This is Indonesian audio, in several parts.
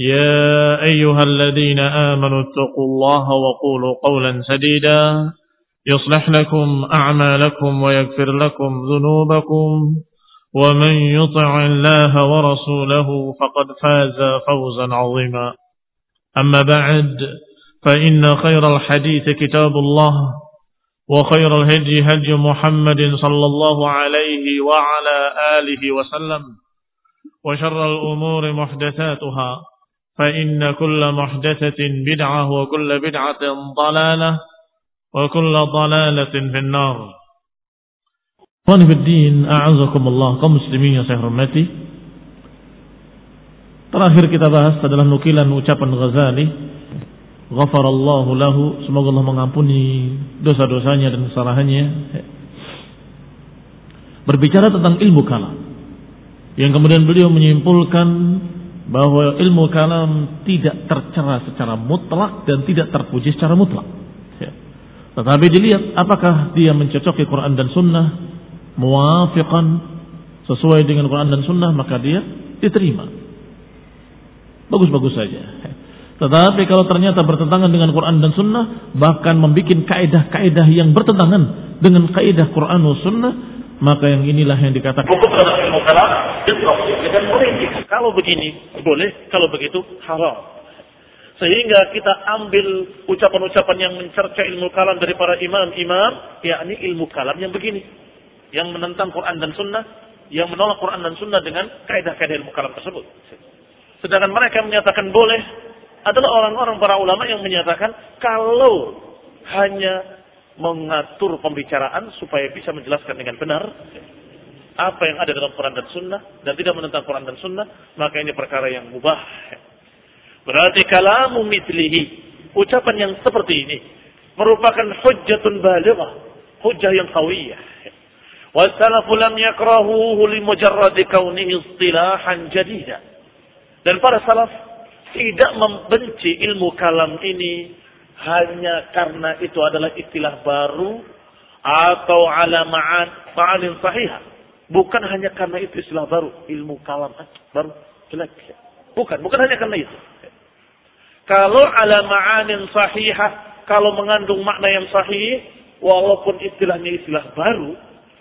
يا أيها الذين آمنوا اتقوا الله وقولوا قولا سديدا. يصلح لكم أعمالكم ويغفر لكم ذنوبكم. ومن يطع الله ورسوله فقد فاز فوزا عظيما. أما بعد فإن خير الحديث كتاب الله وخير الهدي هدي محمد صلى الله عليه وعلى آله وسلم وشر الأمور محدثاتها. فإن كل محدثة بدعة وكل بدعة ضلالة وكل ضلالة في النار Ikhwan Fiddin, a'azakumullah, kaum muslimin yang saya hormati. Terakhir kita bahas adalah nukilan ucapan Ghazali. Ghafarallahu lahu, semoga Allah mengampuni dosa-dosanya dan kesalahannya. Berbicara tentang ilmu kalam. Yang kemudian beliau menyimpulkan bahwa ilmu kalam tidak tercela secara mutlak dan tidak terpuji secara mutlak. Ya. Tetapi dilihat apakah dia mencocoki Quran dan Sunnah, muafiqan sesuai dengan Quran dan Sunnah maka dia diterima. Bagus-bagus saja. Tetapi kalau ternyata bertentangan dengan Quran dan Sunnah, bahkan membuat kaidah-kaidah yang bertentangan dengan kaidah Quran dan Sunnah, maka yang inilah yang dikatakan. Kalau begini boleh, kalau begitu haram. Sehingga kita ambil ucapan-ucapan yang mencerca ilmu kalam dari para imam-imam, yakni ilmu kalam yang begini. Yang menentang Quran dan Sunnah, yang menolak Quran dan Sunnah dengan kaidah-kaidah ilmu kalam tersebut. Sedangkan mereka menyatakan boleh, adalah orang-orang para ulama yang menyatakan kalau hanya mengatur pembicaraan supaya bisa menjelaskan dengan benar apa yang ada dalam Quran dan Sunnah dan tidak menentang Quran dan Sunnah, maka ini perkara yang mubah. Berarti kalamu mitlihi, ucapan yang seperti ini merupakan hujjatun balighah, hujjah yang qawiyah. Wassalafu lam yakrahuhu limujarradi kaunihi istilahan jadida. Dan para salaf tidak membenci ilmu kalam ini hanya karena itu adalah istilah baru atau ala ma'an fa'alin sahihah Bukan hanya karena itu istilah baru, ilmu kalam ah, baru jelek. Bukan, bukan hanya karena itu. Kalau ala ma'anin sahihah, kalau mengandung makna yang sahih, walaupun istilahnya istilah baru,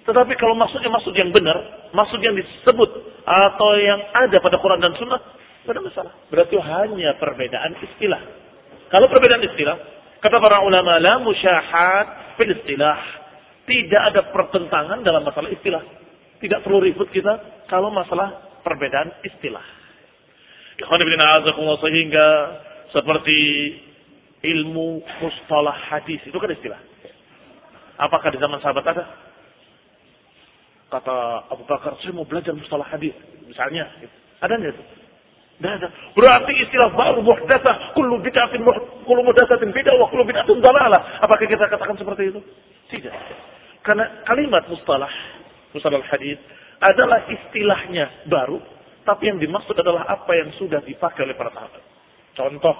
tetapi kalau maksudnya maksud yang benar, maksud yang disebut atau yang ada pada Quran dan Sunnah, tidak masalah. Berarti hanya perbedaan istilah. Kalau perbedaan istilah, kata para ulama, la musyahat fil istilah. Tidak ada pertentangan dalam masalah istilah. Tidak perlu ribut kita kalau masalah perbedaan istilah. Sehingga seperti ilmu mustalah hadis itu kan istilah. Apakah di zaman sahabat ada? Kata Abu Bakar, saya mau belajar mustalah hadis. Misalnya, ada nggak itu? Tidak. Berarti istilah baru muhdasah, kullu bid'atin kullu muhdatsatin bid'ah wa kullu bid'atin dalalah. Apakah kita katakan seperti itu? Tidak. Karena kalimat mustalah mustalah hadis adalah istilahnya baru, tapi yang dimaksud adalah apa yang sudah dipakai oleh para sahabat. Contoh,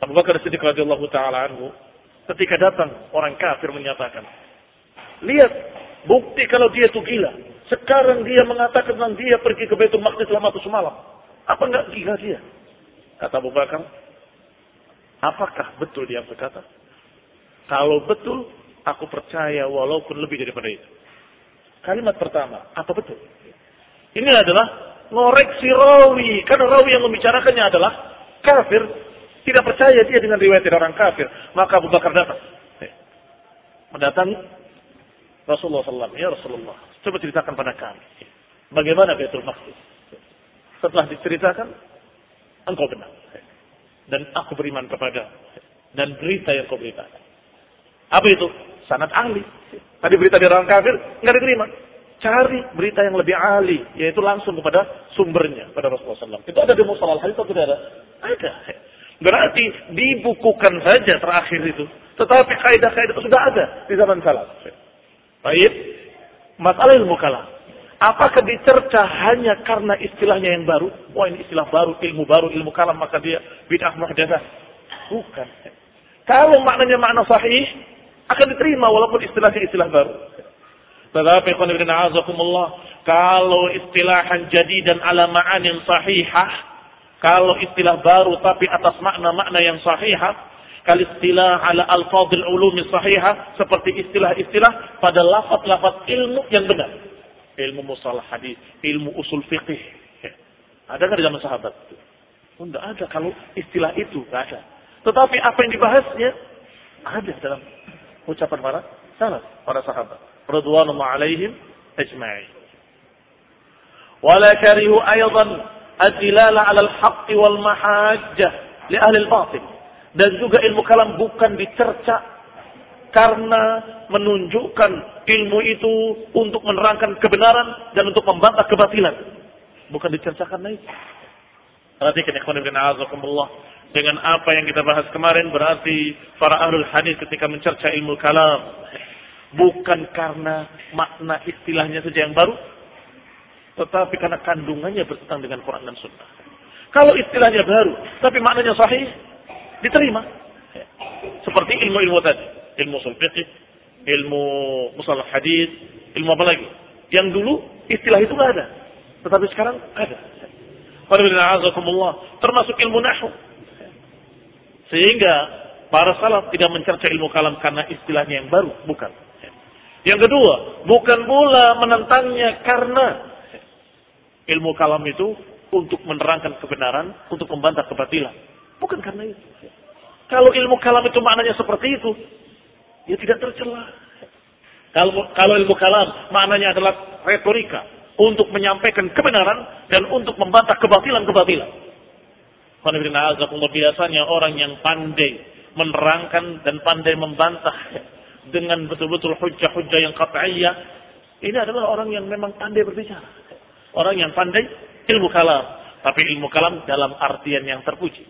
Abu Bakar Siddiq radhiyallahu taala anhu ketika datang orang kafir menyatakan, "Lihat bukti kalau dia itu gila. Sekarang dia mengatakan tentang dia pergi ke Baitul Maqdis selama satu malam. Apa enggak gila dia? Kata Abu Bakar, apakah betul dia berkata? Kalau betul, aku percaya walaupun lebih daripada itu. Kalimat pertama, apa betul? Ini adalah ngoreksi rawi. Karena rawi yang membicarakannya adalah kafir. Tidak percaya dia dengan riwayat orang kafir. Maka Abu Bakar datang. Mendatangi Rasulullah SAW. Ya Rasulullah, coba ceritakan pada kami. Bagaimana Baitul Maqdis? Setelah diceritakan, engkau benar. Dan aku beriman kepada dan berita yang kau beritakan. Apa itu? Sanat ahli. Tadi berita dari orang kafir, nggak diterima. Cari berita yang lebih ahli, yaitu langsung kepada sumbernya, pada Rasulullah SAW. Itu ada di Musalah Hadis atau tidak ada? Ada. Berarti dibukukan saja terakhir itu. Tetapi kaidah-kaidah sudah ada di zaman salaf. Baik. Masalah ilmu kalam. Apakah dicerca hanya karena istilahnya yang baru? Wah ini istilah baru, ilmu baru, ilmu kalam, maka dia bid'ah muhdasah. Bukan. Kalau maknanya makna sahih, akan diterima walaupun istilahnya istilah baru. Tetapi kalau istilahan jadi dan ala ma'anin sahihah, kalau istilah baru tapi atas makna-makna yang sahihah, kal istilah ala al-fadil ulumi sahihah seperti istilah-istilah pada lafaz-lafaz ilmu yang benar. Ilmu musalah hadis, ilmu usul fiqih. Ada nggak di zaman sahabat? Tidak ada kalau istilah itu nggak ada. Tetapi apa yang dibahasnya ada dalam ucapan para salaf, para sahabat. Radwanullah alaihim ajma'in. Aydan adilala ala al-haqqi wal mahajjah li ahli al-batil dan juga ilmu kalam bukan dicerca karena menunjukkan ilmu itu untuk menerangkan kebenaran dan untuk membantah kebatilan. Bukan dicerca karena itu. Perhatikan ikhwan ibn a'azakumullah. Dengan apa yang kita bahas kemarin berarti para ahlul hadis ketika mencerca ilmu kalam. Bukan karena makna istilahnya saja yang baru. Tetapi karena kandungannya bertentangan dengan Quran dan Sunnah. Kalau istilahnya baru, tapi maknanya sahih, diterima. Seperti ilmu-ilmu tadi, ilmu sulfiqih, ilmu musalah hadis, ilmu apa lagi? Yang dulu istilah itu nggak ada, tetapi sekarang ada. Termasuk ilmu nahu. Sehingga para salaf tidak mencerca ilmu kalam karena istilahnya yang baru, bukan. Yang kedua, bukan pula menentangnya karena ilmu kalam itu untuk menerangkan kebenaran, untuk membantah kebatilan. Bukan karena itu. Kalau ilmu kalam itu maknanya seperti itu, ya tidak tercela. Kalau, kalau ilmu kalam maknanya adalah retorika untuk menyampaikan kebenaran dan untuk membantah kebatilan-kebatilan. Biasanya orang yang pandai menerangkan dan pandai membantah dengan betul-betul hujah-hujah yang kata'iyah. Ini adalah orang yang memang pandai berbicara. Orang yang pandai ilmu kalam. Tapi ilmu kalam dalam artian yang terpuji.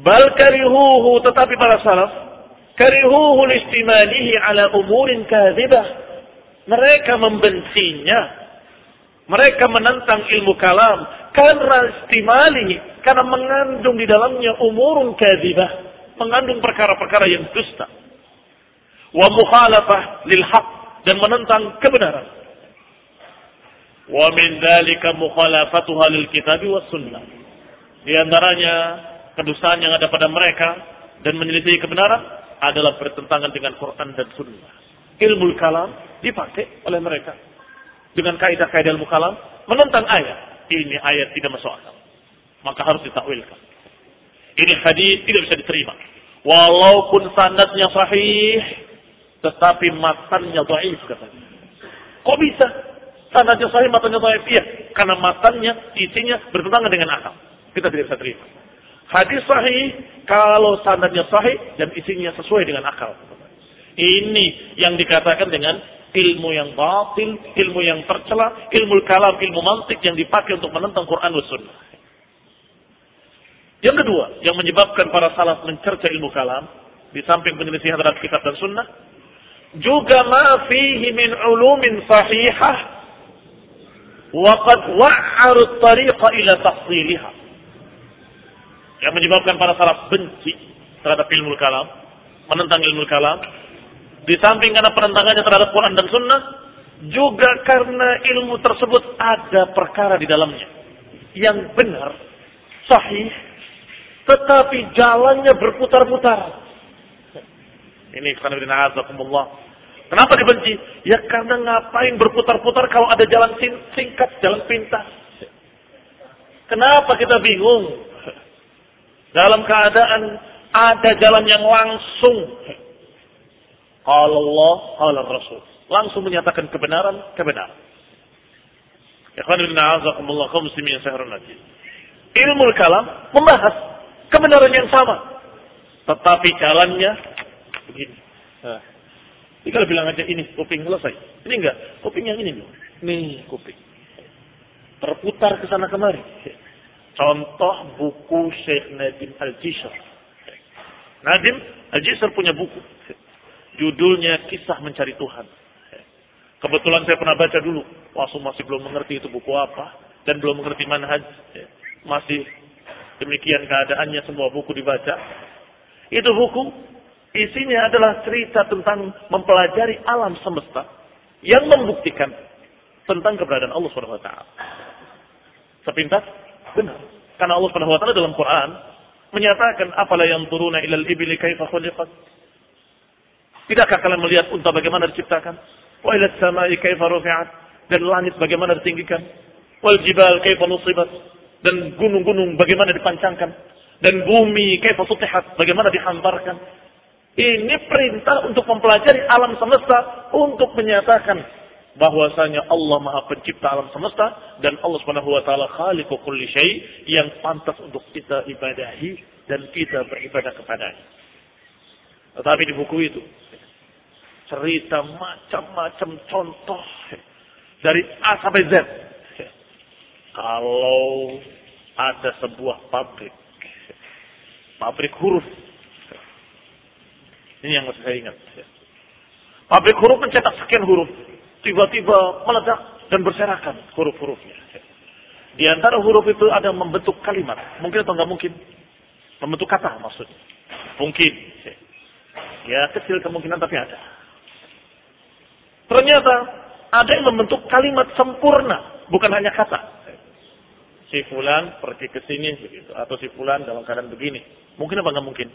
Bal karihuhu tetapi para salaf karihuhu listimalihi ala umurin kadhibah. Mereka membencinya. Mereka menentang ilmu kalam karena istimalihi karena mengandung di dalamnya umurun kadhibah, mengandung perkara-perkara yang dusta. Wa mukhalafah lil haq dan menentang kebenaran. Wa min dzalika mukhalafatuha lil kitab was sunnah. Di antaranya kedustaan yang ada pada mereka dan menyelisih kebenaran adalah bertentangan dengan Quran dan Sunnah. Ilmu kalam dipakai oleh mereka dengan kaidah-kaidah ilmu kalam menentang ayat. Ini ayat tidak masuk akal. Maka harus ditakwilkan. Ini hadis tidak bisa diterima. Walaupun sanadnya sahih, tetapi matannya dhaif katanya. Kok bisa? Sanadnya sahih, matannya dhaif? Iya, karena matannya, isinya bertentangan dengan akal. Kita tidak bisa terima. Hadis sahih kalau sanadnya sahih dan isinya sesuai dengan akal. Ini yang dikatakan dengan ilmu yang batil, ilmu yang tercela, ilmu kalam, ilmu mantik yang dipakai untuk menentang Quran dan Sunnah. Yang kedua, yang menyebabkan para salaf mencerca ilmu kalam, di samping penyelesaian terhadap kitab dan sunnah, juga ma fihi min ulumin sahihah, wa qad wa'aru tariqa ila tafsiliha yang menyebabkan para salaf benci terhadap ilmu kalam, menentang ilmu kalam, di samping karena penentangannya terhadap Quran dan Sunnah, juga karena ilmu tersebut ada perkara di dalamnya yang benar, sahih, tetapi jalannya berputar-putar. Ini Kenapa dibenci? Ya karena ngapain berputar-putar kalau ada jalan singkat, jalan pintas. Kenapa kita bingung? Dalam keadaan ada jalan yang langsung. Kalau Allah, kalau Rasul. Langsung menyatakan kebenaran, kebenaran. Ilmu kalam membahas kebenaran yang sama. Tetapi jalannya begini. Nah, tinggal bilang aja ini kuping selesai. Ini enggak, kuping yang ini. Nih kuping. Terputar ke sana kemari. Contoh buku Syekh Nadim Al-Jisr. Nadim Al-Jisr punya buku. Judulnya Kisah Mencari Tuhan. Kebetulan saya pernah baca dulu. Waktu masih belum mengerti itu buku apa. Dan belum mengerti manhaj. Masih demikian keadaannya semua buku dibaca. Itu buku isinya adalah cerita tentang mempelajari alam semesta yang membuktikan tentang keberadaan Allah taala. Sepintas benar. Karena Allah Subhanahu wa taala dalam Quran menyatakan apala yang turuna ilal ibli kaifa khuliqat. Tidakkah kalian melihat unta bagaimana diciptakan? Wa ila samai kaifa rufi'at dan langit bagaimana ditinggikan. Wal jibal kaifa nusibat dan gunung-gunung bagaimana dipancangkan dan bumi kaifa sutihat bagaimana dihamparkan. Ini perintah untuk mempelajari alam semesta untuk menyatakan bahwasanya Allah Maha Pencipta alam semesta dan Allah Subhanahu wa taala khaliqu kulli syai yang pantas untuk kita ibadahi dan kita beribadah kepadanya. Tetapi di buku itu cerita macam-macam contoh dari A sampai Z. Kalau ada sebuah pabrik, pabrik huruf, ini yang harus saya ingat. Pabrik huruf mencetak sekian huruf, tiba-tiba meledak dan berserakan huruf-hurufnya. Di antara huruf itu ada membentuk kalimat, mungkin atau enggak mungkin? Membentuk kata maksudnya. Mungkin. Ya kecil kemungkinan tapi ada. Ternyata ada yang membentuk kalimat sempurna, bukan hanya kata. Si fulan pergi ke sini begitu, atau si fulan dalam keadaan begini. Mungkin apa nggak mungkin?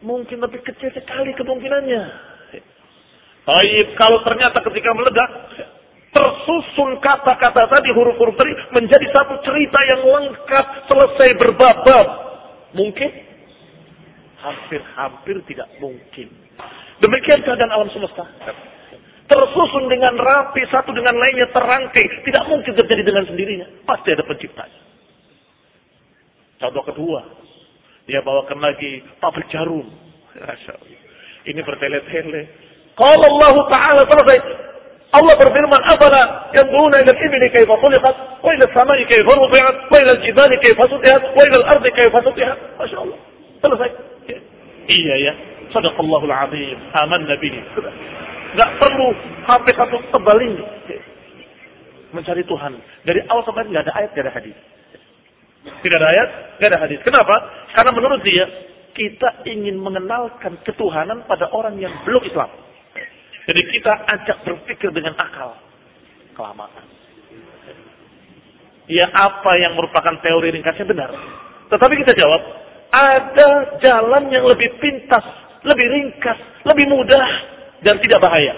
Mungkin tapi kecil sekali kemungkinannya. Baik, kalau ternyata ketika meledak, tersusun kata-kata tadi, huruf-huruf tadi, menjadi satu cerita yang lengkap, selesai berbab-bab. Mungkin? Hampir-hampir tidak mungkin. Demikian keadaan alam semesta. Tersusun dengan rapi satu dengan lainnya terangkai. Tidak mungkin terjadi dengan sendirinya. Pasti ada penciptanya. Contoh kedua. Dia bawakan lagi pabrik jarum. Ini bertele-tele kalau Allah Ta'ala selesai Allah berfirman afala yanzuruna ila al-ibli kayfa khuliqat wa ila as-sama'i kayfa rufi'at wa ila al-jibali kayfa sutihat wa ila al-ardi kayfa sutihat Masya Allah selesai iya ya perlu sampai satu. Mencari Tuhan. Dari awal sampai ada ayat, ada hadis. Tidak ada ayat, nggak ada hadis. Kenapa? Karena menurut dia, kita ingin mengenalkan ketuhanan pada orang yang belum Islam. Jadi kita ajak berpikir dengan akal. Kelamaan. Ya apa yang merupakan teori ringkasnya benar. Tetapi kita jawab, ada jalan yang lebih pintas, lebih ringkas, lebih mudah dan tidak bahaya.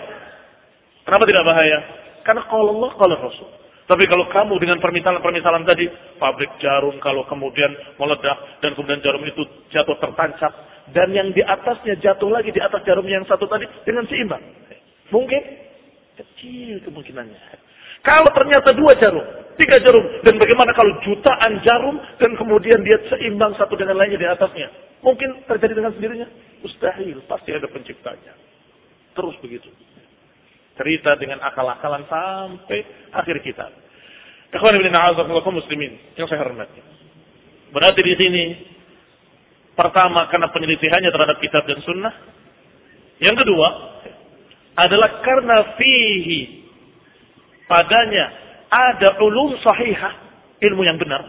Kenapa tidak bahaya? Karena kalau Allah, kalau Rasul. Tapi kalau kamu dengan permisalan-permisalan tadi, pabrik jarum kalau kemudian meledak dan kemudian jarum itu jatuh tertancap dan yang di atasnya jatuh lagi di atas jarum yang satu tadi dengan seimbang. Mungkin kecil kemungkinannya. Kalau ternyata dua jarum, tiga jarum, dan bagaimana kalau jutaan jarum dan kemudian dia seimbang satu dengan lainnya di atasnya? Mungkin terjadi dengan sendirinya? Mustahil, pasti ada penciptanya. Terus begitu. Cerita dengan akal-akalan sampai akhir kitab. Ikhwan ibn muslimin yang saya hormati. Berarti di sini pertama karena penyelisihannya terhadap kitab dan sunnah. Yang kedua adalah karena fihi padanya ada ulum sahihah, ilmu yang benar.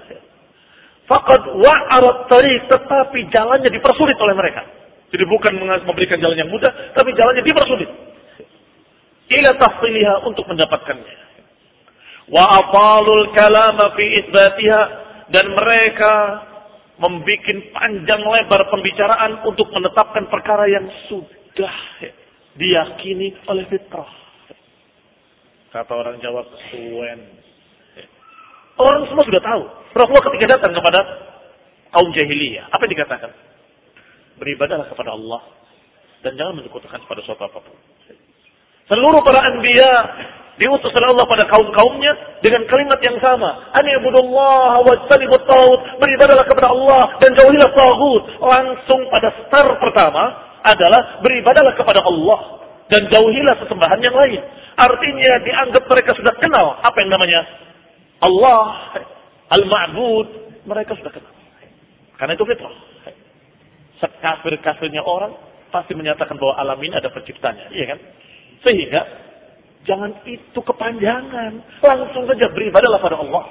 Fakat wa'arat tariq tetapi jalannya dipersulit oleh mereka. Jadi bukan memberikan jalan yang mudah, tapi jalannya dipersulit. ila tahsiliha untuk mendapatkannya. Wa atalul kalama fi isbatiha dan mereka membuat panjang lebar pembicaraan untuk menetapkan perkara yang sudah diyakini oleh fitrah. Kata orang Jawa kesuwen. Orang semua sudah tahu. Rasulullah ketika datang kepada kaum jahiliyah, apa yang dikatakan? Beribadahlah kepada Allah dan jangan menyekutukan pada suatu apa pun. Seluruh para anbiya diutus oleh Allah pada kaum-kaumnya dengan kalimat yang sama. Ani ibudullah wa jalibut taut. Beribadalah kepada Allah dan jauhilah tagut. Langsung pada star pertama adalah beribadalah kepada Allah dan jauhilah sesembahan yang lain. Artinya dianggap mereka sudah kenal apa yang namanya Allah, Al-Ma'bud. Mereka sudah kenal. Karena itu fitrah. Sekafir-kafirnya orang pasti menyatakan bahwa alam ini ada penciptanya. Iya kan? Sehingga jangan itu kepanjangan. Langsung saja beribadahlah pada Allah.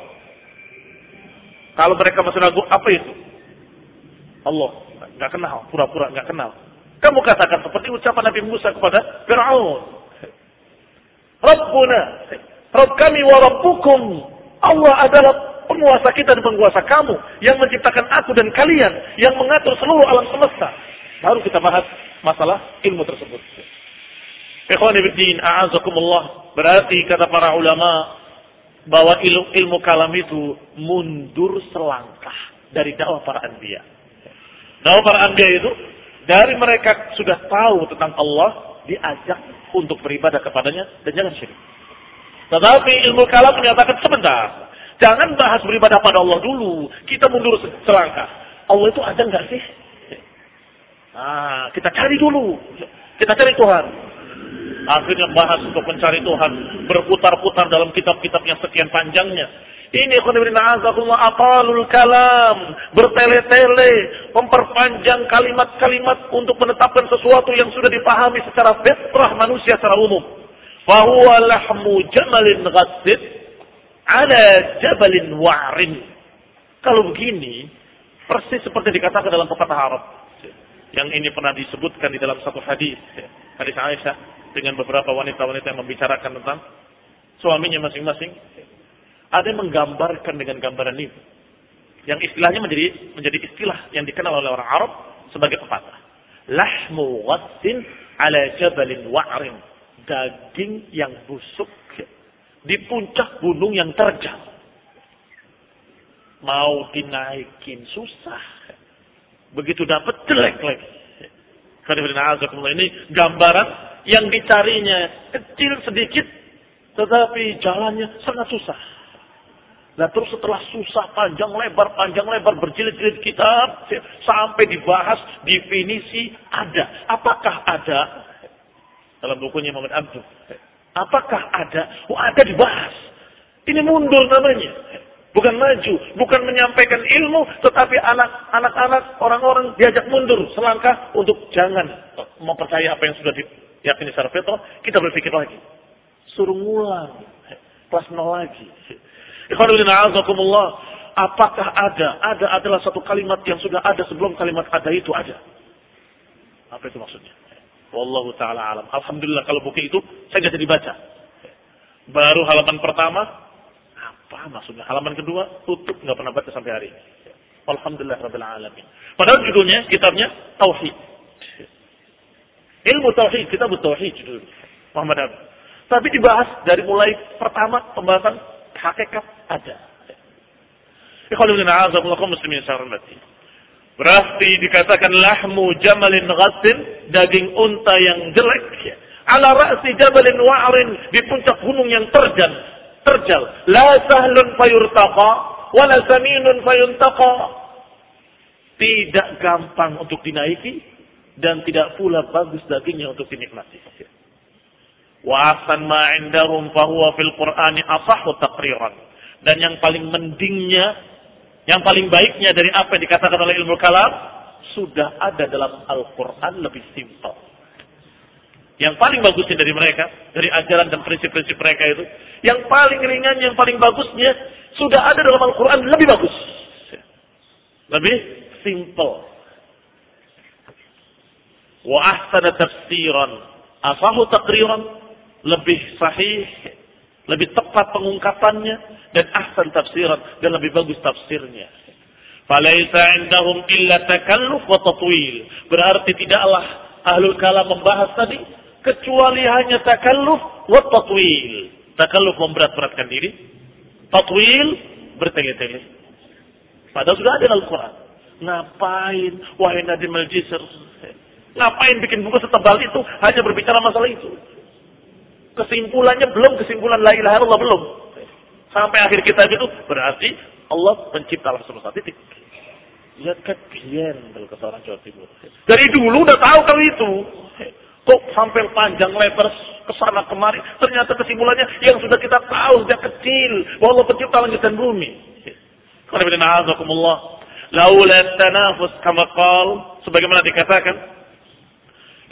Kalau mereka masih ragu, apa itu? Allah. Nggak kenal. Pura-pura nggak kenal. Kamu katakan seperti ucapan Nabi Musa kepada Fir'aun. Rabbuna. Rabb kami wa Rabbukum. Allah adalah penguasa kita dan penguasa kamu. Yang menciptakan aku dan kalian. Yang mengatur seluruh alam semesta. Baru kita bahas masalah ilmu tersebut. Ikhwanibiddin, a'azakumullah. Berarti kata para ulama bahwa ilmu, ilmu kalam itu mundur selangkah dari dakwah para anbiya. Dakwah para anbiya itu dari mereka sudah tahu tentang Allah diajak untuk beribadah kepadanya dan jangan syirik. Tetapi ilmu kalam menyatakan sebentar. Jangan bahas beribadah pada Allah dulu. Kita mundur selangkah. Allah itu ada nggak sih? Nah, kita cari dulu. Kita cari Tuhan. Akhirnya bahas untuk mencari Tuhan. Berputar-putar dalam kitab-kitab yang sekian panjangnya. Ini apalul kalam. Bertele-tele. Memperpanjang kalimat-kalimat untuk menetapkan sesuatu yang sudah dipahami secara fitrah manusia secara umum. Fahuwa lahmu jamalin ghassid ala jabalin wa'rin. Kalau begini, persis seperti dikatakan dalam pepatah Arab. Yang ini pernah disebutkan di dalam satu hadis. Hadis Aisyah dengan beberapa wanita-wanita yang membicarakan tentang suaminya masing-masing. Ada yang menggambarkan dengan gambaran ini. Yang istilahnya menjadi menjadi istilah yang dikenal oleh orang Arab sebagai pepatah. Lahmu ghassin ala jabalin wa'rin. Daging yang busuk di puncak gunung yang terjal. Mau dinaikin susah. Begitu dapat jelek lagi. Ini gambaran yang dicarinya kecil sedikit, tetapi jalannya sangat susah. Nah terus setelah susah panjang lebar, panjang lebar berjilid-jilid kitab, sampai dibahas definisi ada. Apakah ada? Dalam bukunya Muhammad Abdul. Apakah ada? Oh ada dibahas. Ini mundur namanya. Bukan maju, bukan menyampaikan ilmu, tetapi anak-anak, orang-orang diajak mundur selangkah untuk jangan mempercayai apa yang sudah diyakini secara fitrah, kita berpikir lagi. Suruh ngulang, kelas nol lagi. Apakah ada? Ada adalah satu kalimat yang sudah ada sebelum kalimat ada itu ada. Apa itu maksudnya? Wallahu taala alam. Alhamdulillah kalau buku itu saya jadi baca. Baru halaman pertama apa maksudnya? Halaman kedua tutup nggak pernah baca sampai hari ini. Alhamdulillah rabbil alamin. Padahal judulnya kitabnya tauhid. Ilmu tauhid, kitab tauhid judul Muhammad Abdul. Tapi dibahas dari mulai pertama pembahasan hakikat ada. Berarti dikatakan lahmu jamalin ghasin, daging unta yang jelek. Ala ra'si jabalin wa'rin, di puncak gunung yang terjal terjal. La sahlun fayurtaqa, wala saminun fayuntaqa. Tidak gampang untuk dinaiki dan tidak pula bagus dagingnya untuk dinikmati. Wa asan ma indahum fahuwa fil Qur'ani asahu taqriran. Dan yang paling mendingnya, yang paling baiknya dari apa yang dikatakan oleh ilmu kalam, sudah ada dalam Al-Quran lebih simpel. Yang paling bagusnya dari mereka, dari ajaran dan prinsip-prinsip mereka itu, yang paling ringan, yang paling bagusnya, sudah ada dalam Al-Quran lebih bagus. Lebih simple. Wa ahsana tafsiran. Asahu takriran. lebih sahih, lebih tepat pengungkapannya dan ahsan tafsiran dan lebih bagus tafsirnya. Falaisa indahum illa takalluf wa tatwil. Berarti tidaklah ahlul kalam membahas tadi kecuali hanya takalluf wa tatwil. Takalluf memberat-beratkan diri, tatwil bertele-tele. Padahal sudah ada dalam Al-Quran. Ngapain wahai Nadim al-Jisr? Ngapain bikin buku setebal itu hanya berbicara masalah itu? Kesimpulannya belum kesimpulan la ilaha illallah belum. Sampai akhir kitab itu berarti Allah pencipta alam semesta titik. Lihat kebian kalau kata orang Jawa Timur. Dari dulu udah tahu kalau itu. Kok sampai panjang lebar ke sana kemari. Ternyata kesimpulannya yang sudah kita tahu sejak kecil. Bahwa pencipta langit dan bumi. Laula tanafus kama qal. Sebagaimana dikatakan.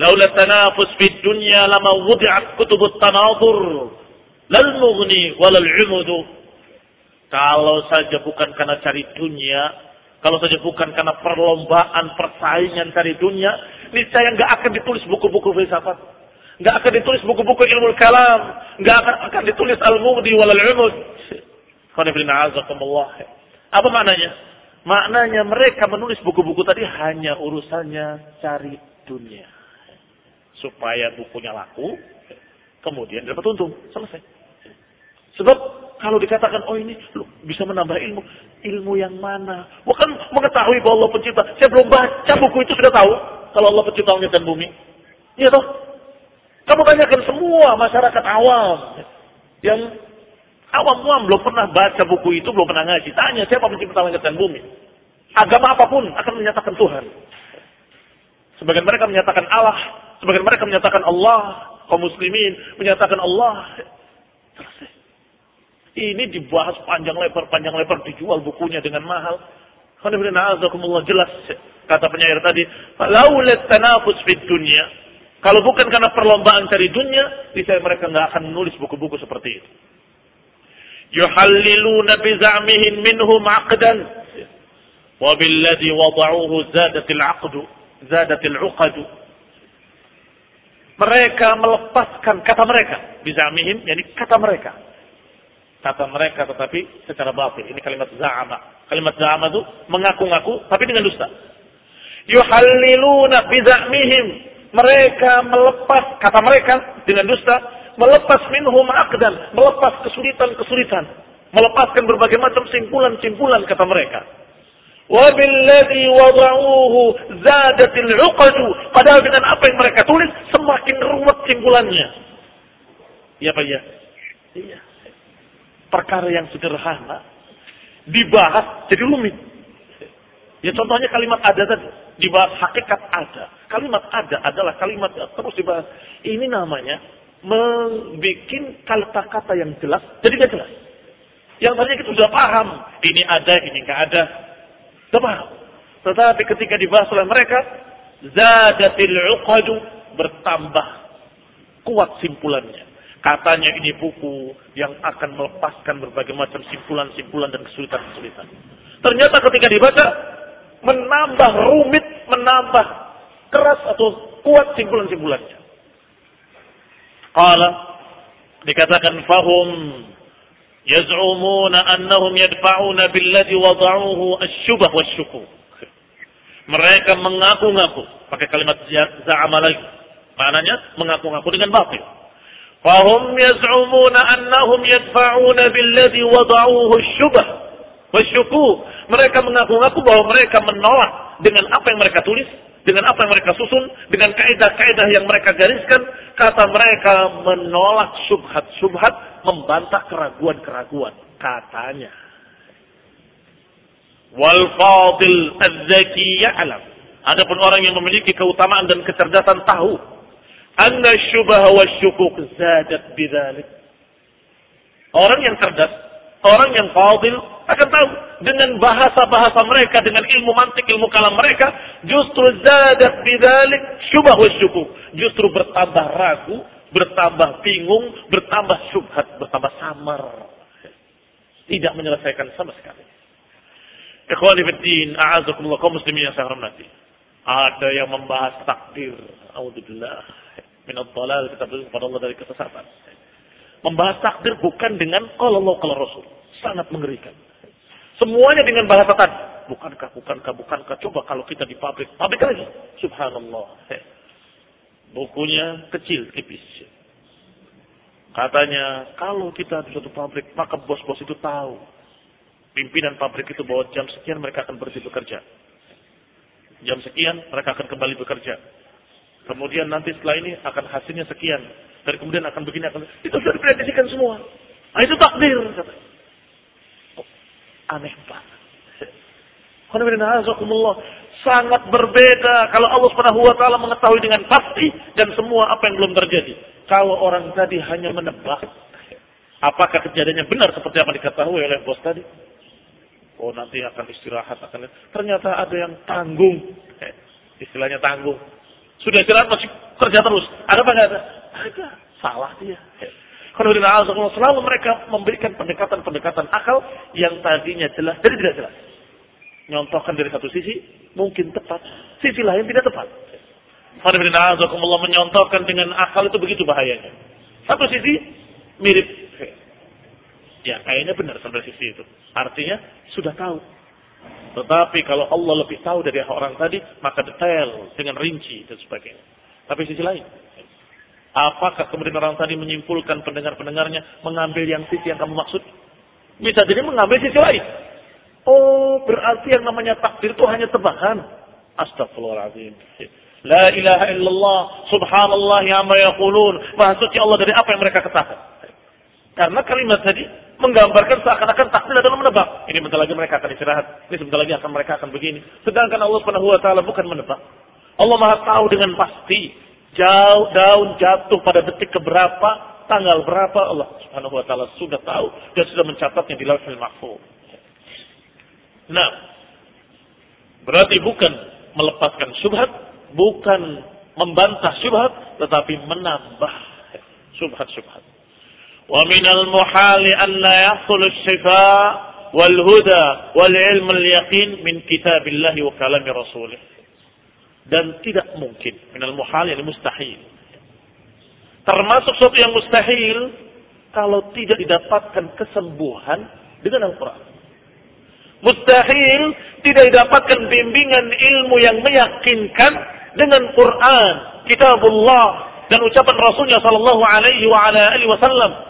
Laula tanafus fi dunya lama wudi'at kutubut tanadur. Lal mughni walal umudu. Kalau saja bukan karena cari dunia, kalau saja bukan karena perlombaan, persaingan cari dunia, niscaya nggak akan ditulis buku-buku filsafat. Nggak akan ditulis buku-buku ilmu kalam. Nggak akan, akan ditulis al-mudi walal umud. Apa maknanya? Maknanya mereka menulis buku-buku tadi hanya urusannya cari dunia. Supaya bukunya laku, kemudian dapat untung. Selesai. Sebab kalau dikatakan, oh ini bisa menambah ilmu. Ilmu yang mana? Bukan mengetahui bahwa Allah pencipta. Saya belum baca buku itu sudah tahu. Kalau Allah pencipta langit dan bumi. Iya toh? Kamu tanyakan semua masyarakat awam. Yang awam-awam belum pernah baca buku itu, belum pernah ngaji. Tanya siapa pencipta langit dan bumi. Agama apa pun akan menyatakan Tuhan. Sebagian mereka menyatakan Allah. Sebagian mereka menyatakan Allah. Kaum muslimin menyatakan Allah. Selesai. Ini dibahas panjang lebar, panjang lebar, dijual bukunya dengan mahal. jelas kata penyair tadi, laulat tanafus fid dunya. Kalau bukan karena perlombaan cari dunia, niscaya mereka nggak akan menulis buku-buku seperti itu. Yuhalliluna bizamihim minhum aqdan. Wabilladhi wada'uhu zadatil aqdu. Zadatil uqadu. Mereka melepaskan kata mereka. Bizamihim, yani kata mereka kata mereka tetapi secara batil. Ini kalimat za'ama. Kalimat za'ama itu mengaku-ngaku tapi dengan dusta. Yuhalliluna bizamihim. Mereka melepas kata mereka dengan dusta, melepas minhum aqdan, melepas kesulitan-kesulitan, melepaskan berbagai macam simpulan-simpulan kata mereka. Wabilladhi wada'uhu zadatil uqadu. Padahal dengan apa yang mereka tulis semakin ruwet simpulannya. Iya Pak ya? Iya perkara yang sederhana dibahas jadi rumit. Ya contohnya kalimat ada tadi dibahas hakikat ada. Kalimat ada adalah kalimat yang terus dibahas. Ini namanya membuat kata-kata yang jelas jadi gak jelas. Yang tadinya kita sudah paham ini ada ini nggak ada. Sudah paham. Tetapi ketika dibahas oleh mereka zadatil uqadu bertambah kuat simpulannya. Katanya ini buku yang akan melepaskan berbagai macam simpulan-simpulan dan kesulitan-kesulitan. Ternyata ketika dibaca, menambah rumit, menambah keras atau kuat simpulan-simpulannya. Qala dikatakan fahum yaz'umuna annahum yadfa'una billati wada'uhu asy-syubah. Mereka mengaku-ngaku pakai kalimat za'ama lagi. Maknanya mengaku-ngaku dengan batil. Fahum yaz'umuna annahum yadfa'una billati wada'uhu asy-syubah mereka mengaku-ngaku bahwa mereka menolak dengan apa yang mereka tulis dengan apa yang mereka susun dengan kaidah-kaidah yang mereka gariskan. Kata mereka menolak subhat-subhat membantah keraguan-keraguan katanya. Wal fadil az-zaki ya'lam. Adapun orang yang memiliki keutamaan dan kecerdasan tahu anna syubah wa syukuk zadat. Orang yang cerdas, orang yang fadil akan tahu dengan bahasa-bahasa mereka, dengan ilmu mantik, ilmu kalam mereka, justru zadat bidzalik syubah wa syukuk. Justru bertambah ragu, bertambah bingung, bertambah syubhat, bertambah samar. Tidak menyelesaikan sama sekali. Ikhwani fiddin, a'azakumullah kaum muslimin yang saya hormati. Ada yang membahas takdir. Alhamdulillah Minat dalal kita berlindung kepada Allah dari kesesatan. Membahas takdir bukan dengan kalau Allah kalau Rasul. Sangat mengerikan. Semuanya dengan bahasa tadi. Bukankah, bukankah, bukankah. Coba kalau kita di pabrik. Pabrik lagi. Subhanallah. Bukunya kecil, tipis. Katanya, kalau kita di suatu pabrik, maka bos-bos itu tahu. Pimpinan pabrik itu bahwa jam sekian mereka akan berhenti bekerja. Jam sekian mereka akan kembali bekerja. Kemudian nanti setelah ini akan hasilnya sekian. Dan kemudian akan begini, akan itu sudah diprediksikan semua. Nah, itu takdir. Oh, aneh banget. Sangat berbeda kalau Allah Subhanahu wa taala mengetahui dengan pasti dan semua apa yang belum terjadi. Kalau orang tadi hanya menebak, apakah kejadiannya benar seperti apa diketahui oleh bos tadi? Oh nanti akan istirahat akan ternyata ada yang tanggung, eh, istilahnya tanggung. Sudah istirahat masih kerja terus. Ada apa nggak ada? Ada. Salah dia. Kalau selalu mereka memberikan pendekatan-pendekatan akal yang tadinya jelas jadi tidak jelas nyontohkan dari satu sisi mungkin tepat, sisi lain tidak tepat. Allah menyontohkan dengan akal itu begitu bahayanya. Satu sisi mirip, ya kayaknya benar sampai sisi itu. Artinya sudah tahu. Tetapi kalau Allah lebih tahu dari orang tadi, maka detail dengan rinci dan sebagainya. Tapi sisi lain, apakah kemudian orang tadi menyimpulkan pendengar-pendengarnya mengambil yang sisi yang kamu maksud? Bisa jadi mengambil sisi lain. Oh, berarti yang namanya takdir itu hanya tebakan. Astagfirullahaladzim. La ilaha illallah, subhanallah ya ma yaqulun. Maha suci Allah dari apa yang mereka katakan. Karena kalimat tadi menggambarkan seakan-akan takdir adalah menebak. Ini bentar lagi mereka akan istirahat. Ini sebentar lagi akan mereka akan begini. Sedangkan Allah Subhanahu wa taala bukan menebak. Allah Maha tahu dengan pasti jauh daun jatuh pada detik keberapa, tanggal berapa Allah Subhanahu wa taala sudah tahu dan sudah mencatatnya di Lauhul Mahfuz. Nah, berarti bukan melepaskan syubhat, bukan membantah syubhat, tetapi menambah syubhat-syubhat. La yahsul syifa wal huda wal ilm al yaqin min kitabillahi wa kalami rasulih. Dan tidak mungkin minal muhal yang mustahil. Termasuk sesuatu yang mustahil kalau tidak didapatkan kesembuhan dengan Al-Quran. Mustahil tidak didapatkan bimbingan ilmu yang meyakinkan dengan Quran, kitabullah dan ucapan Rasulnya sallallahu alaihi wasallam.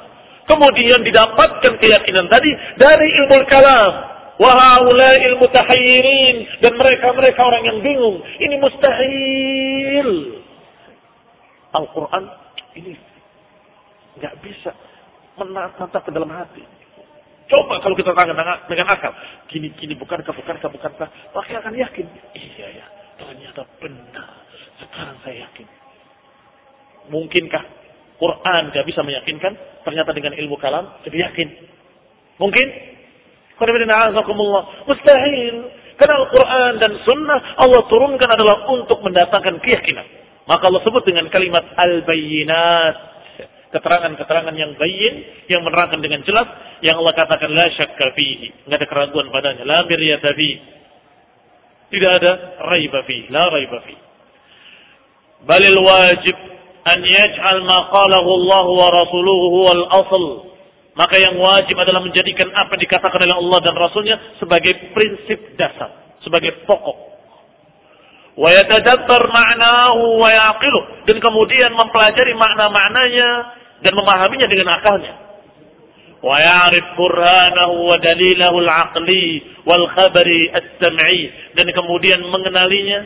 Kemudian didapatkan keyakinan tadi dari ilmu kalam. Wahai ilmu tahayyirin dan mereka-mereka orang yang bingung. Ini mustahil. Al-Quran ini nggak bisa menatap ke dalam hati. Coba kalau kita tangan dengan akal. Gini, gini, bukankah, bukankah, bukankah. Maka akan yakin. Iya ya, ternyata benar. Sekarang saya yakin. Mungkinkah Quran gak bisa meyakinkan? Ternyata dengan ilmu kalam jadi yakin. Mungkin? Mustahil. Karena Al-Quran dan Sunnah Allah turunkan adalah untuk mendatangkan keyakinan. Maka Allah sebut dengan kalimat al-bayyinat keterangan-keterangan yang bayin yang menerangkan dengan jelas yang Allah katakan la syakka fihi ada keraguan padanya la miryata tidak ada raiba fi la raiba fi balil wajib an yaj'al ma qalahu Allah wa rasuluhu huwal asl maka yang wajib adalah menjadikan apa yang dikatakan oleh Allah dan Rasulnya sebagai prinsip dasar, sebagai pokok. Wa yatadabbar ma'nahu wa yaqilu dan kemudian mempelajari makna-maknanya dan memahaminya dengan akalnya. Wa ya'rif burhanahu wa dalilahu al-aqli wal khabari as-sam'i dan kemudian mengenalinya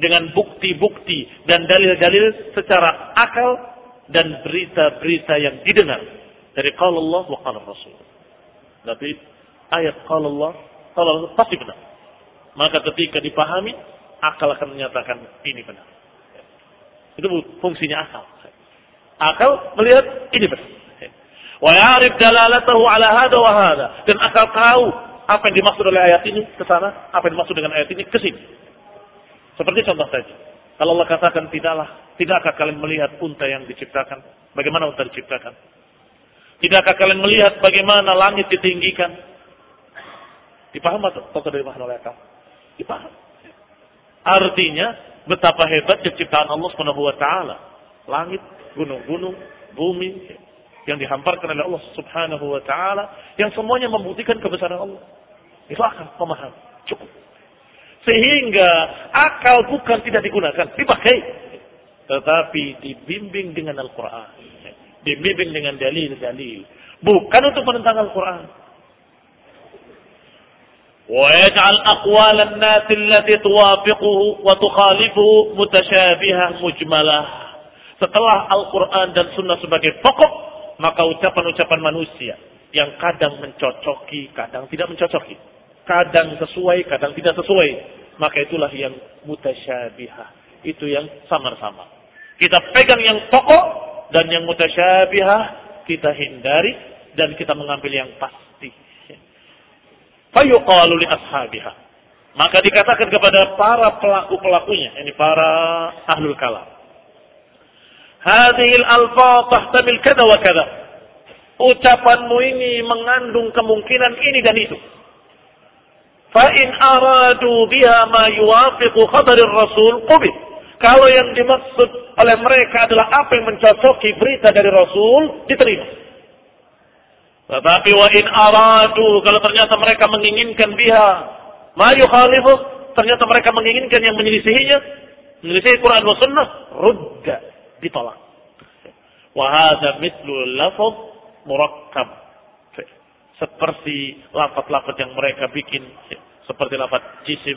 dengan bukti-bukti dan dalil-dalil secara akal dan berita-berita yang didengar dari qala Allah wa qala Rasul. Tapi ayat qala Allah, qala Allah pasti benar. Maka ketika dipahami, akal akan menyatakan ini benar. Itu fungsinya akal. Akal melihat ini benar. Wa ya'rif dalalatahu ala hada wa hada. Dan akal tahu apa yang dimaksud oleh ayat ini ke sana, apa yang dimaksud dengan ayat ini ke sini. Seperti contoh tadi. Kalau Allah katakan tidaklah, tidakkah kalian melihat unta yang diciptakan? Bagaimana unta diciptakan? Tidakkah kalian melihat bagaimana langit ditinggikan? Dipaham atau tidak dipaham oleh akal? Dipaham. Artinya betapa hebat ciptaan Allah Subhanahu wa taala Langit, gunung-gunung, bumi yang dihamparkan oleh Allah Subhanahu wa taala yang semuanya membuktikan kebesaran Allah. Itu akal pemaham. Cukup. Sehingga akal bukan tidak digunakan, dipakai. Tetapi dibimbing dengan Al-Quran. Dibimbing dengan dalil-dalil. Bukan untuk menentang Al-Quran. ويجعل أقوال الناس التي توافقه وتخالفه متشابهة مجملة setelah Al-Quran dan Sunnah sebagai pokok, maka ucapan-ucapan manusia yang kadang mencocoki, kadang tidak mencocoki. Kadang sesuai, kadang tidak sesuai. Maka itulah yang mutasyabihah. Itu yang samar-samar. Kita pegang yang pokok dan yang mutasyabihah kita hindari dan kita mengambil yang pasti. Fayuqalu li ashabiha. Maka dikatakan kepada para pelaku-pelakunya, ini para ahlul kalam. Hadhil alfa tahtamil kada wa kada. Ucapanmu ini mengandung kemungkinan ini dan itu. Fa'in aradu biha ma yuwafiqu khabarir rasul qubid. Kalau yang dimaksud oleh mereka adalah apa yang mencocoki berita dari Rasul, diterima. Tetapi wa in aradu kalau ternyata mereka menginginkan biha ma yukhalifu ternyata mereka menginginkan yang menyelisihinya menyelisihi Quran wa sunnah rudda ditolak. Wa hadza mithlu lafaz murakkab. Seperti lafaz-lafaz yang mereka bikin seperti lafaz jisim,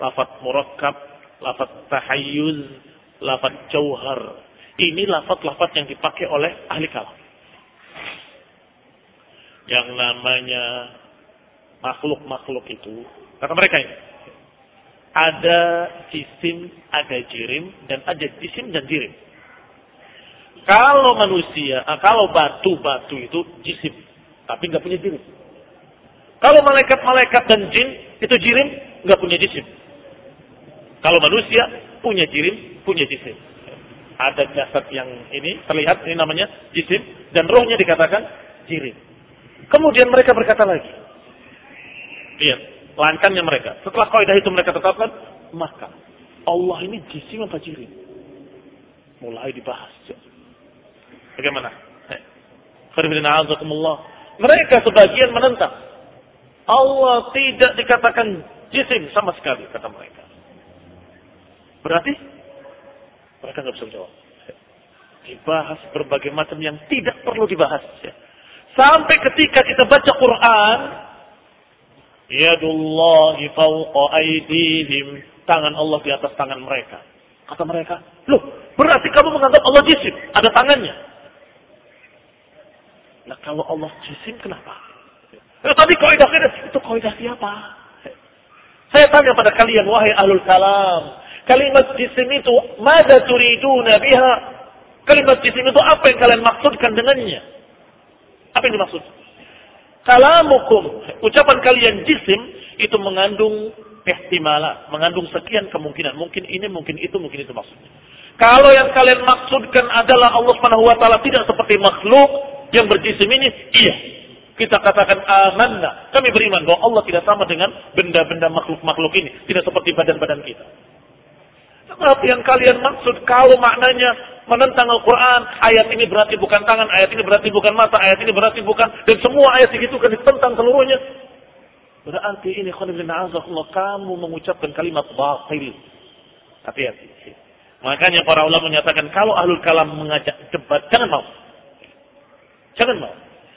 lafaz murakkab, lafaz tahayyuz, lafaz jauhar. Ini lafaz-lafaz yang dipakai oleh ahli kalam yang namanya makhluk-makhluk itu, kata mereka ini, ada jisim, ada jirim, dan ada jisim dan jirim. Kalau manusia, ah, kalau batu-batu itu jisim, tapi nggak punya jirim. Kalau malaikat-malaikat dan jin itu jirim, nggak punya jisim. Kalau manusia punya jirim, punya jisim. Ada jasad yang ini terlihat ini namanya jisim dan rohnya dikatakan jirim. Kemudian mereka berkata lagi. Lihat, lankannya mereka. Setelah kaidah itu mereka tetapkan, maka Allah ini jisim apa jirim? Mulai dibahas. Bagaimana? Mereka sebagian menentang. Allah tidak dikatakan jisim sama sekali, kata mereka. Berarti mereka nggak bisa jawab. Dibahas berbagai macam yang tidak perlu dibahas. Sampai ketika kita baca Quran, Yadullahi fawqa aydihim. Tangan Allah di atas tangan mereka. Kata mereka, loh berarti kamu menganggap Allah jisim, ada tangannya. Nah kalau Allah jisim kenapa? Ya, tapi kaidah itu kaidah siapa? Saya tanya pada kalian, wahai ahlul kalam. Kalimat jisim itu, mada turiduna biha? Kalimat jisim itu apa yang kalian maksudkan dengannya? Apa yang dimaksud? Kalamukum, ucapan kalian jisim itu mengandung ihtimala, mengandung sekian kemungkinan. Mungkin ini, mungkin itu, mungkin itu maksudnya. Kalau yang kalian maksudkan adalah Allah Subhanahu wa tidak seperti makhluk yang berjisim ini, iya. Kita katakan amanna. Kami beriman bahwa Allah tidak sama dengan benda-benda makhluk-makhluk ini, tidak seperti badan-badan kita. Tetapi yang kalian maksud kalau maknanya menentang Al-Quran, ayat ini berarti bukan tangan, ayat ini berarti bukan mata, ayat ini berarti bukan, dan semua ayat itu kan ditentang seluruhnya. Berarti ini kamu mengucapkan kalimat batil. Hati-hati. Makanya para ulama menyatakan kalau ahlul kalam mengajak debat, jangan mau. Jangan mau.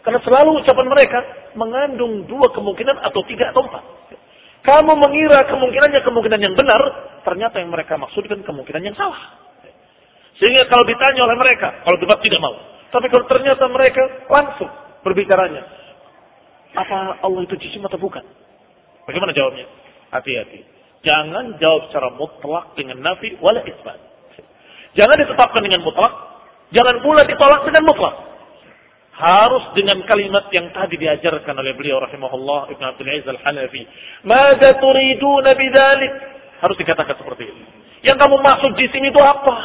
Karena selalu ucapan mereka mengandung dua kemungkinan atau tiga atau empat. Kamu mengira kemungkinannya kemungkinan yang benar, ternyata yang mereka maksudkan kemungkinan yang salah. Sehingga kalau ditanya oleh mereka, kalau debat tidak mau. Tapi kalau ternyata mereka langsung berbicaranya. Apa Allah itu jisim atau bukan? Bagaimana jawabnya? Hati-hati. Jangan jawab secara mutlak dengan nafi wala isbat. Jangan ditetapkan dengan mutlak. Jangan pula ditolak dengan mutlak harus dengan kalimat yang tadi diajarkan oleh beliau rahimahullah Ibn Abdul Aziz Al-Hanafi. Mada turiduna bidzalik? Harus dikatakan seperti ini. Yang kamu maksud di sini itu apa?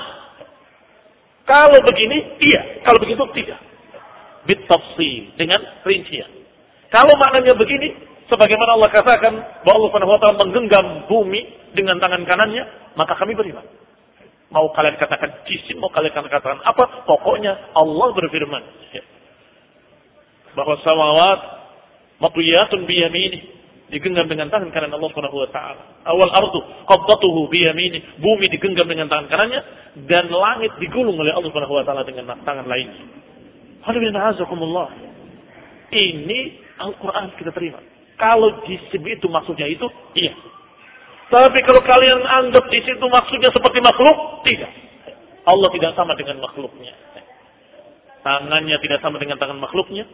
Kalau begini, iya. Kalau begitu, tidak. Bit dengan rincian. Kalau maknanya begini, sebagaimana Allah katakan bahwa Allah Subhanahu wa taala menggenggam bumi dengan tangan kanannya, maka kami beriman. Mau kalian katakan jisim, mau kalian katakan apa, pokoknya Allah berfirman. Ya. Bahwa samawat matwiyatun biyamini. Digenggam dengan tangan kanan Allah Subhanahu wa taala. Awal ardu qabdatuhu biyamini. Bumi digenggam dengan tangan kanannya dan langit digulung oleh Allah Subhanahu wa taala dengan tangan lainnya. Ini Al-Quran kita terima. Kalau jisim itu maksudnya itu, iya. Tapi kalau kalian anggap di situ maksudnya seperti makhluk, tidak. Allah tidak sama dengan makhluknya. Tangannya tidak sama dengan tangan makhluknya.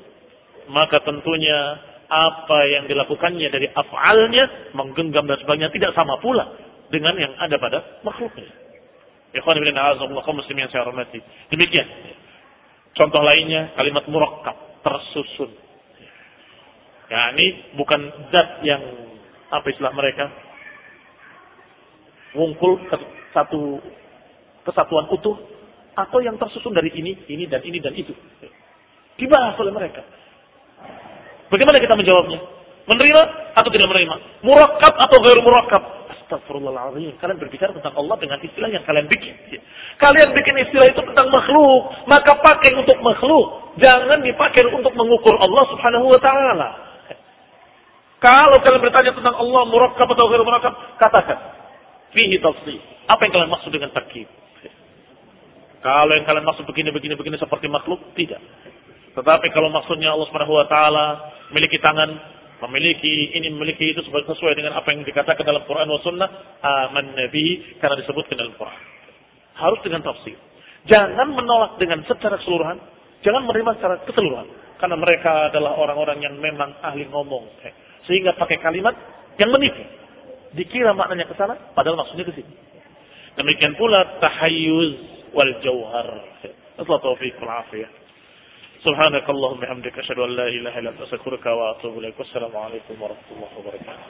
Maka tentunya apa yang dilakukannya dari af'alnya, menggenggam dan sebagainya tidak sama pula dengan yang ada pada makhluknya. Ikhwan yang saya hormati. Demikian. Contoh lainnya kalimat murakkab, tersusun. Ya, ini bukan zat yang apa istilah mereka? Wungkul satu kesatuan utuh atau yang tersusun dari ini, ini dan ini dan itu. Dibahas oleh mereka. Bagaimana kita menjawabnya? Menerima atau tidak menerima? Murakab atau gair murakab? Astagfirullahaladzim. Kalian berbicara tentang Allah dengan istilah yang kalian bikin. Kalian bikin istilah itu tentang makhluk. Maka pakai untuk makhluk. Jangan dipakai untuk mengukur Allah subhanahu wa ta'ala. Kalau kalian bertanya tentang Allah murakab atau gair murakab, katakan. Fihi tafsir. Apa yang kalian maksud dengan takib? Kalau yang kalian maksud begini, begini, begini seperti makhluk, tidak. Tetapi kalau maksudnya Allah Subhanahu wa taala memiliki tangan, memiliki ini memiliki itu sesuai dengan apa yang dikatakan dalam Quran wa sunnah, aman nabi karena disebutkan dalam Quran. Harus dengan tafsir. Jangan menolak dengan secara keseluruhan, jangan menerima secara keseluruhan. Karena mereka adalah orang-orang yang memang ahli ngomong. Sehingga pakai kalimat yang menipu. Dikira maknanya ke sana, padahal maksudnya ke sini. Demikian pula tahayyuz wal jauhar. Taufiq wal afiyah. سبحانك اللهم بحمدك أشهد أن لا إله إلا أنت أستغفرك وأتوب إليك. والسلام عليكم ورحمة الله وبركاته.